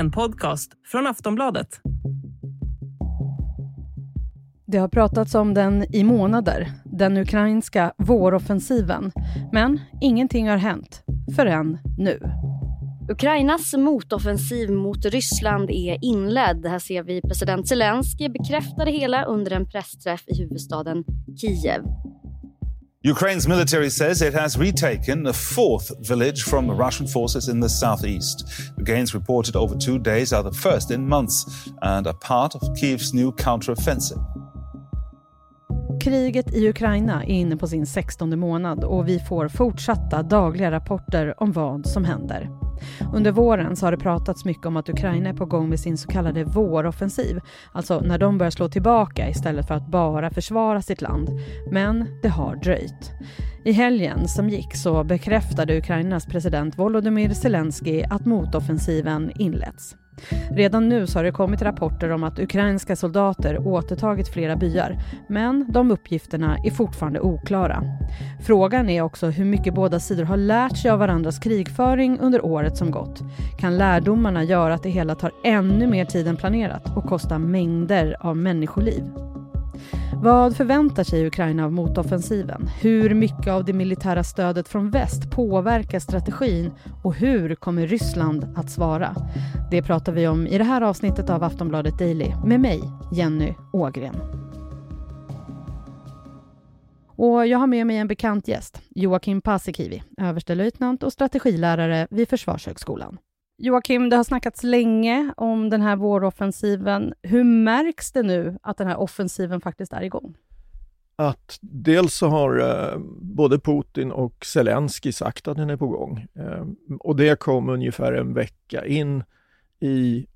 en podcast från Aftonbladet. Det har pratats om den i månader, den ukrainska våroffensiven. Men ingenting har hänt förrän nu. Ukrainas motoffensiv mot Ryssland är inledd. Här ser vi president Zelensky bekräfta det hela under en pressträff i huvudstaden Kiev. Ukraine's military says it has retaken a fourth village from Russian forces in the southeast. The gains reported over two days are the first in months and are part of Kiev's new counteroffensive. Kriget i Ukraina är inne på sin 16 månad och vi får fortsatta dagliga rapporter om vad som händer. Under våren så har det pratats mycket om att Ukraina är på gång med sin så kallade våroffensiv, alltså när de börjar slå tillbaka istället för att bara försvara sitt land. Men det har dröjt. I helgen som gick så bekräftade Ukrainas president Volodymyr Zelensky att motoffensiven inletts. Redan nu så har det kommit rapporter om att ukrainska soldater återtagit flera byar, men de uppgifterna är fortfarande oklara. Frågan är också hur mycket båda sidor har lärt sig av varandras krigföring under året som gått. Kan lärdomarna göra att det hela tar ännu mer tid än planerat och kostar mängder av människoliv? Vad förväntar sig Ukraina av motoffensiven? Hur mycket av det militära stödet från väst påverkar strategin och hur kommer Ryssland att svara? Det pratar vi om i det här avsnittet av Aftonbladet Daily med mig, Jenny Ågren. Och jag har med mig en bekant gäst, Joakim Paasikivi, överstelöjtnant och strategilärare vid Försvarshögskolan. Joakim, det har snackats länge om den här våroffensiven. Hur märks det nu att den här offensiven faktiskt är igång? Att dels så har eh, både Putin och Zelensky sagt att den är på gång. Eh, och det kom ungefär en vecka in i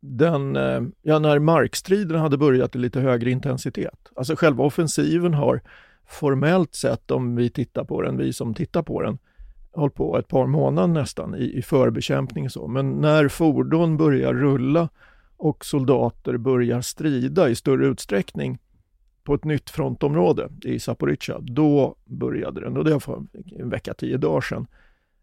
den, eh, ja när markstriden hade börjat i lite högre intensitet. Alltså själva offensiven har formellt sett, om vi tittar på den, vi som tittar på den, hållit på ett par månader nästan i, i förbekämpning och så. Men när fordon börjar rulla och soldater börjar strida i större utsträckning på ett nytt frontområde i Zaporizjzja, då började den. Och det var för en vecka, tio dagar sedan.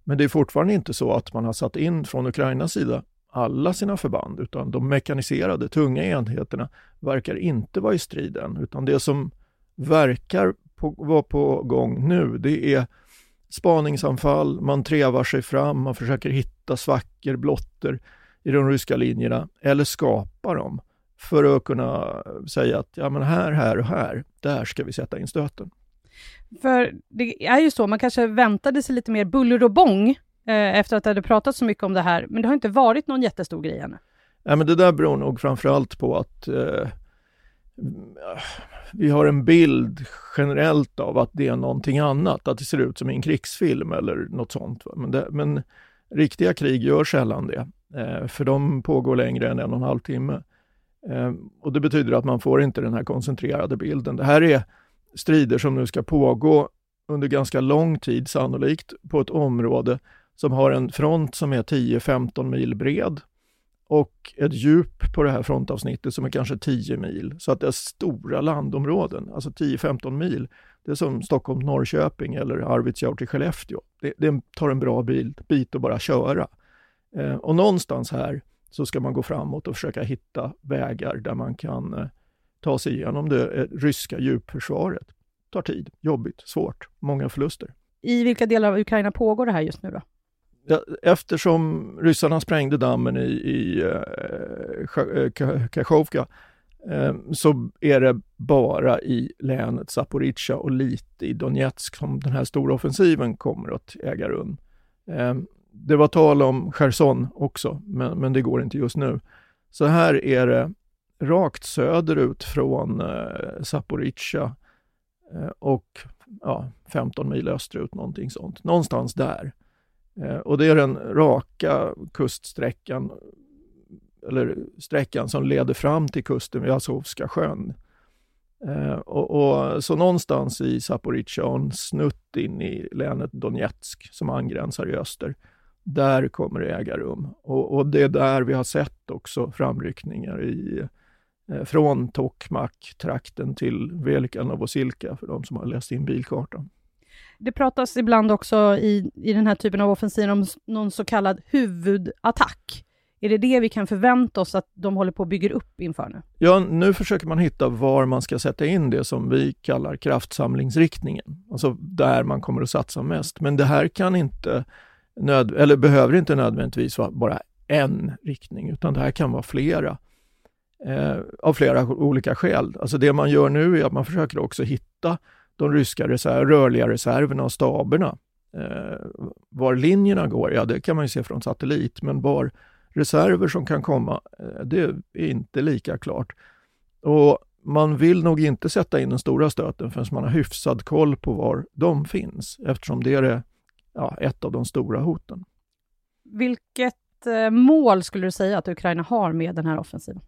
Men det är fortfarande inte så att man har satt in från Ukrainas sida alla sina förband, utan de mekaniserade, tunga enheterna verkar inte vara i strid än, utan det som verkar vara på gång nu, det är spaningsanfall, man trevar sig fram, man försöker hitta svackor, blotter i de ryska linjerna eller skapa dem för att kunna säga att ja, men här, här och här, där ska vi sätta in stöten. För det är ju så, man kanske väntade sig lite mer buller och bång eh, efter att det hade pratat så mycket om det här, men det har inte varit någon jättestor grej ännu. Ja, men det där beror nog framförallt på att eh, vi har en bild generellt av att det är någonting annat, att det ser ut som en krigsfilm eller något sånt. Men, det, men riktiga krig gör sällan det, eh, för de pågår längre än en och en halv timme. Eh, och det betyder att man får inte den här koncentrerade bilden. Det här är strider som nu ska pågå under ganska lång tid sannolikt på ett område som har en front som är 10-15 mil bred och ett djup på det här frontavsnittet som är kanske 10 mil. Så att det är stora landområden, alltså 10-15 mil. Det är som Stockholm-Norrköping eller Arvidsjaur till Skellefteå. Det, det tar en bra bil, bit att bara köra. Eh, och någonstans här så ska man gå framåt och försöka hitta vägar där man kan eh, ta sig igenom det eh, ryska djupförsvaret. Tar tid, jobbigt, svårt, många förluster. I vilka delar av Ukraina pågår det här just nu då? Eftersom ryssarna sprängde dammen i, i uh, Kachovka uh, så är det bara i länet Zaporizjzja och lite i Donetsk som den här stora offensiven kommer att äga rum. Uh, det var tal om Cherson också, men, men det går inte just nu. Så här är det rakt söderut från eh, Zaporizjzja eh, och ja, 15 mil österut, någonting sånt. Någonstans där. Mm. Eh, och det är den raka kuststräckan, eller sträckan som leder fram till kusten vid Azovska sjön. Eh, och, och, så någonstans i Zaporizjzja och en snutt in i länet Donetsk som angränsar i öster, där kommer det äga rum. Och, och, det är där vi har sett också framryckningar i, eh, från Tokmak-trakten till Velika Novosilka, för de som har läst in bilkartan. Det pratas ibland också i, i den här typen av offensiv om någon så kallad huvudattack. Är det det vi kan förvänta oss att de håller på och bygger upp inför nu? Ja, nu försöker man hitta var man ska sätta in det som vi kallar kraftsamlingsriktningen, alltså där man kommer att satsa mest. Men det här kan inte, nöd, eller behöver inte nödvändigtvis vara bara en riktning, utan det här kan vara flera. Eh, av flera olika skäl. Alltså det man gör nu är att man försöker också hitta de ryska reserv, rörliga reserverna och staberna. Eh, var linjerna går, ja det kan man ju se från satellit, men var reserver som kan komma, eh, det är inte lika klart. Och man vill nog inte sätta in den stora stöten förrän man har hyfsad koll på var de finns, eftersom det är ja, ett av de stora hoten. Vilket eh, mål skulle du säga att Ukraina har med den här offensiven?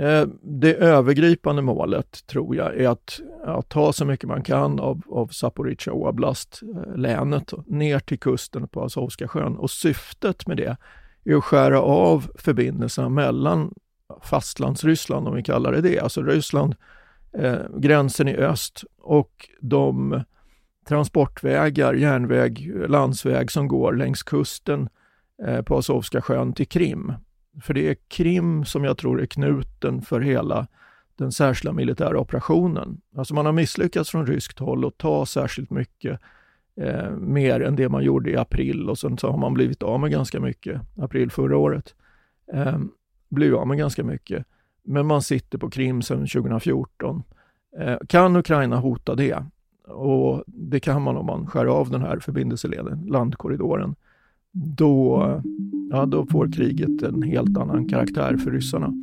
Eh, det övergripande målet tror jag är att, att ta så mycket man kan av, av Zaporizjzja oblast, eh, länet, ner till kusten på Azovska sjön. Och syftet med det är att skära av förbindelserna mellan fastlandsryssland, om vi kallar det det, alltså Ryssland, eh, gränsen i öst och de transportvägar, järnväg, landsväg som går längs kusten eh, på Azovska sjön till Krim. För det är Krim som jag tror är knuten för hela den särskilda militära operationen. Alltså man har misslyckats från ryskt håll att ta särskilt mycket eh, mer än det man gjorde i april och sen så har man blivit av med ganska mycket, april förra året. Eh, blev av med ganska mycket. Men man sitter på Krim sedan 2014. Eh, kan Ukraina hota det? Och det kan man om man skär av den här förbindelseleden, landkorridoren. Då, ja, då får kriget en helt annan karaktär för ryssarna.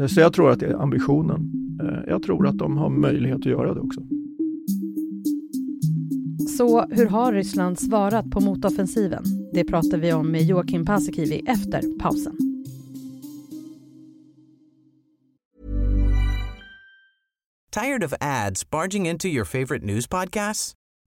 Eh, så jag tror att det är ambitionen. Eh, jag tror att de har möjlighet att göra det också. Så hur har Ryssland svarat på motoffensiven? Det pratar vi om med Joakim Paasikivi efter pausen. Tired of ads barging into your favorite news podcasts?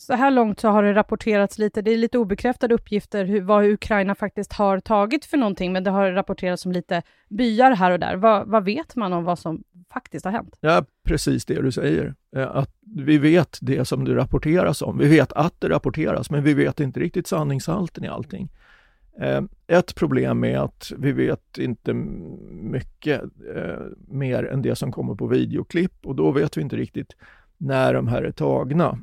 Så här långt så har det rapporterats lite, det är lite obekräftade uppgifter hur, vad Ukraina faktiskt har tagit för någonting, men det har rapporterats om lite byar här och där. Vad, vad vet man om vad som faktiskt har hänt? Ja, precis det du säger. Eh, att vi vet det som det rapporteras om. Vi vet att det rapporteras, men vi vet inte riktigt sanningshalten i allting. Eh, ett problem är att vi vet inte mycket eh, mer än det som kommer på videoklipp och då vet vi inte riktigt när de här är tagna.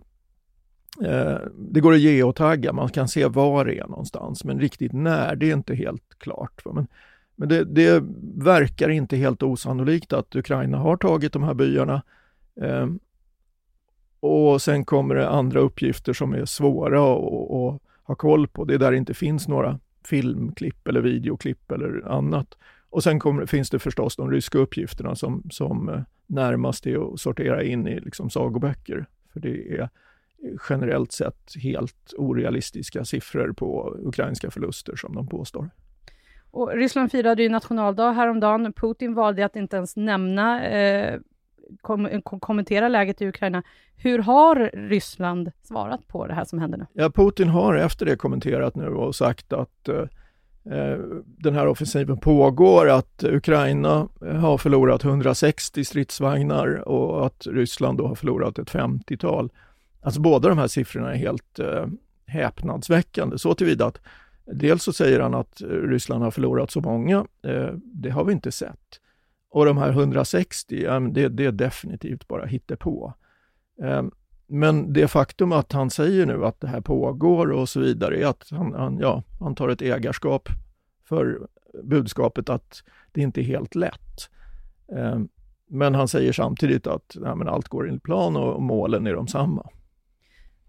Eh, det går att geotagga, man kan se var det är någonstans, men riktigt när, det är inte helt klart. Men, men det, det verkar inte helt osannolikt att Ukraina har tagit de här byarna. Ehm, och sen kommer det andra uppgifter som är svåra att ha koll på. Det är där det inte finns några filmklipp eller videoklipp eller annat. Och sen kommer, finns det förstås de ryska uppgifterna som, som eh, närmast är att sortera in i liksom sagoböcker. För det är generellt sett helt orealistiska siffror på ukrainska förluster som de påstår. Och Ryssland firade ju nationaldag häromdagen. Putin valde att inte ens nämna eh, kom, kommentera läget i Ukraina. Hur har Ryssland svarat på det här som händer nu? Ja, Putin har efter det kommenterat nu och sagt att eh, eh den här offensiven pågår, att Ukraina har förlorat 160 stridsvagnar och att Ryssland då har förlorat ett 50-tal. Alltså båda de här siffrorna är helt eh, häpnadsväckande så tillvida att dels så säger han att eh, Ryssland har förlorat så många, eh, det har vi inte sett. Och de här 160, eh, det, det är definitivt bara hittepå. Eh, men det faktum att han säger nu att det här pågår och så vidare är att han, han, ja, han tar ett ägarskap för budskapet att det inte är helt lätt. Eh, men han säger samtidigt att ja, men allt går enligt plan och målen är de samma.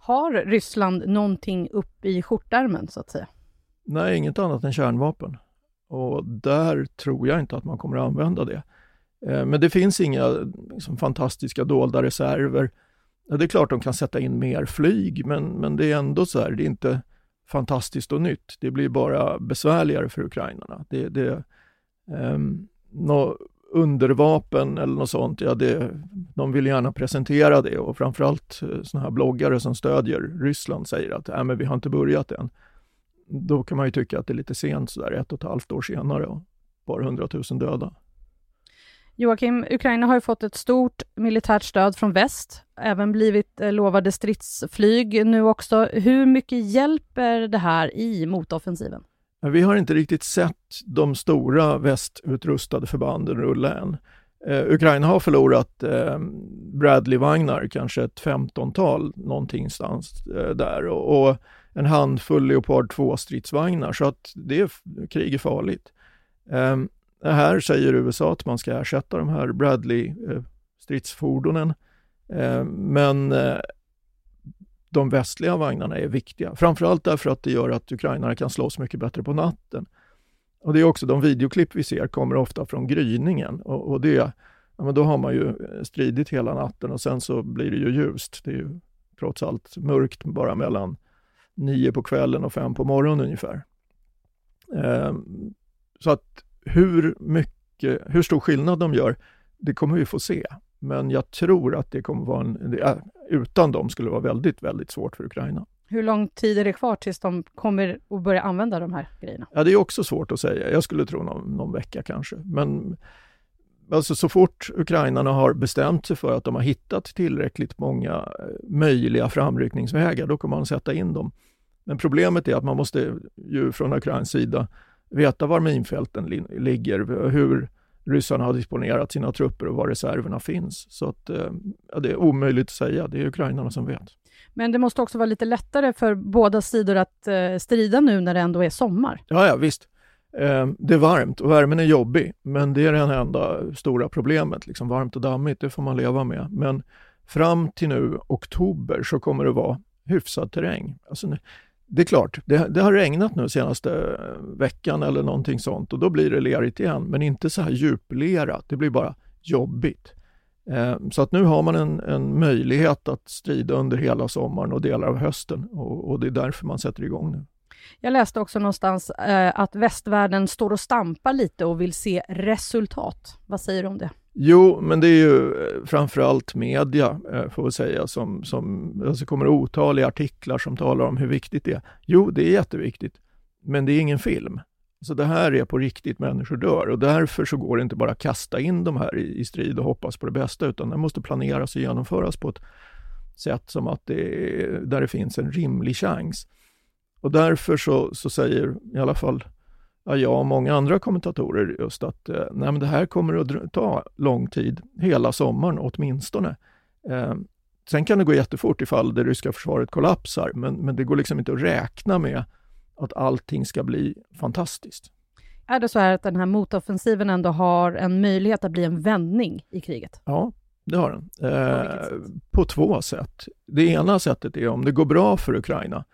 Har Ryssland någonting upp i skjortärmen så att säga? Nej, inget annat än kärnvapen. Och där tror jag inte att man kommer att använda det. Eh, men det finns inga liksom, fantastiska dolda reserver. Det är klart de kan sätta in mer flyg, men, men det är ändå så här, det är inte fantastiskt och nytt. Det blir bara besvärligare för ukrainarna. Det, det, um, undervapen eller något sånt, ja det, de vill gärna presentera det och framförallt eh, sådana här bloggare som stödjer Ryssland säger att äh, men vi har inte börjat än. Då kan man ju tycka att det är lite sent sådär ett och ett halvt år senare och bara hundratusen döda. Joakim, Ukraina har ju fått ett stort militärt stöd från väst, även blivit eh, lovade stridsflyg nu också. Hur mycket hjälper det här i motoffensiven? Vi har inte riktigt sett de stora västutrustade förbanden rulla än. Eh, Ukraina har förlorat eh, Bradley-vagnar, kanske ett femtontal någonting stans eh, där och, och, en handfull Leopard 2-stridsvagnar så att det är, krig är farligt. Eh, här säger USA att man ska ersätta de här Bradley-stridsfordonen eh, ehm, men eh, de västliga vagnarna är viktiga. Framförallt därför att det gör att ukrainare kan slåss mycket bättre på natten. Och det är också de videoklipp vi ser kommer ofta från gryningen och, och det, ja, men då har man ju eh, stridit hela natten och sen så blir det ju ljust. Det är ju trots allt mörkt bara mellan nio på kvällen och fem på morgonen ungefär. Eh, så att hur mycket, hur stor skillnad de gör, det kommer vi få se. Men jag tror att det kommer vara en, det, utan dem skulle det vara väldigt, väldigt svårt för Ukraina. Hur lång tid är det kvar tills de kommer att börja använda de här grejerna? Ja, det är också svårt att säga. Jag skulle tro någon, någon vecka kanske. Men alltså, så fort ukrainarna har bestämt sig för att de har hittat tillräckligt många eh, möjliga framryckningsvägar, då kommer man sätta in dem. Men problemet är att man måste ju från Ukrains sida veta var minfälten ligger, hur ryssarna har disponerat sina trupper och var reserverna finns. Så att, eh, ja, det är omöjligt att säga, det är ukrainarna som vet. Men det måste också vara lite lättare för båda sidor att eh, strida nu när det ändå är sommar? Ja, ja visst. Eh, det är varmt och värmen är jobbig, men det är det enda stora problemet. Liksom varmt och dammigt, det får man leva med. Men fram till nu, oktober, så kommer det vara hyfsad terräng. Alltså, det är klart, det, det, har regnat nu senaste eh, veckan eller någonting sånt och då blir det lerigt igen, men inte så här djuplerat. Det blir bara jobbigt. Eh, så att nu har man en, en, möjlighet att strida under hela sommaren och delar av hösten och, och, det är därför man sätter igång nu. Jag läste också någonstans eh, att västvärlden står och stampar lite och vill se resultat. Vad säger du om det? Jo, men det är ju eh, framförallt media, eh, får vi säga, som, som alltså kommer otaliga artiklar som talar om hur viktigt det är. Jo, det är jätteviktigt, men det är ingen film. Så det här är på riktigt, människor dör och därför så går det inte bara att kasta in de här i, i strid och hoppas på det bästa, utan det måste planeras och genomföras på ett sätt som att det, där det finns en rimlig chans. Och därför så, så säger i alla fall jag och många andra kommentatorer just att eh, nej, det här kommer att ta lång tid, hela sommaren åtminstone. Eh, sen kan det gå jättefort ifall det ryska försvaret kollapsar, men, men det går liksom inte att räkna med att allting ska bli fantastiskt. Är det så här att den här motoffensiven ändå har en möjlighet att bli en vändning i kriget? Ja, det har den. Eh, på, på två sätt. Det ena sättet är om det går bra för Ukraina,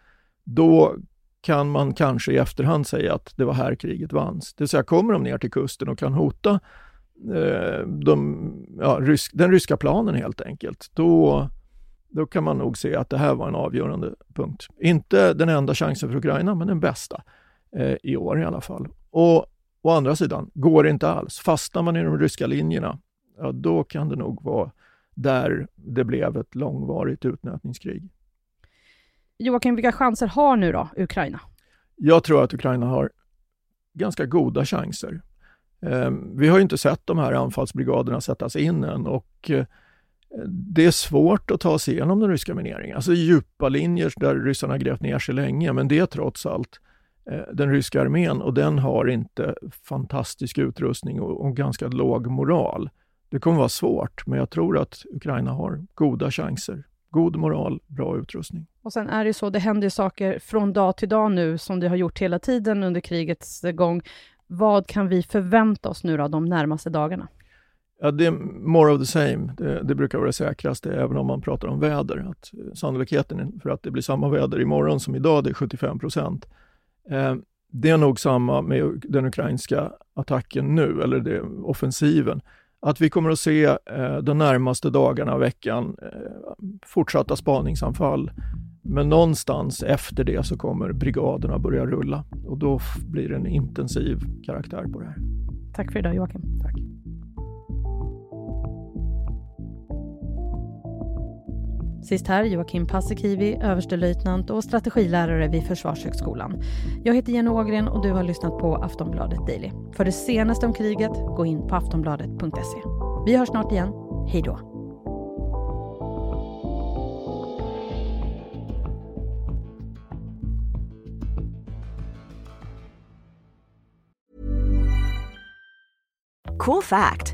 då kan man kanske i efterhand säga att det var här kriget vanns. Det vill säga, kommer de ner till kusten och kan hota eh, de, ja, rysk, den ryska planen helt enkelt, då, då kan man nog se att det här var en avgörande punkt. Inte den enda chansen för Ukraina, men den bästa eh, i år i alla fall. Och å andra sidan, går det inte alls, fastnar man i de ryska linjerna, ja, då kan det nog vara där det blev ett långvarigt utnötningskrig. Joakim, vilka chanser har nu då Ukraina? Jag tror att Ukraina har ganska goda chanser. Ehm, vi har inte sett de här anfallsbrigaderna sättas in än och eh, det är svårt att ta sig igenom den ryska mineringen. Alltså djupa linjer där ryssarna grävt ner sig länge, men det är trots allt eh, den ryska armén och den har inte fantastisk utrustning och ganska låg moral. Det kommer vara svårt, men jag tror att Ukraina har goda chanser god moral, bra utrustning. Och sen är det så, det händer saker från dag till dag nu, som det har gjort hela tiden under krigets gång. Vad kan vi förvänta oss nu då, de närmaste dagarna? Ja, det är more of the same. Det, det, brukar vara det säkraste, även om man pratar om väder. Att sannolikheten för att det blir samma väder imorgon som idag, det är 75 procent. Eh, det är nog samma med den ukrainska attacken nu, eller det, offensiven att vi kommer att se eh, de närmaste dagarna, veckan, eh, fortsatta spaningsanfall. Men någonstans efter det så kommer brigaderna börja rulla och då blir det en intensiv karaktär på det här. Tack för idag Joakim. Tack. Sist här Joakim Paasikivi, överstelöjtnant och strategilärare vid Försvarshögskolan. Jag heter Jenny Ågren och du har lyssnat på Aftonbladet Daily. För det senaste om kriget, gå in på aftonbladet.se. Vi hörs snart igen. Hej då! Cool fact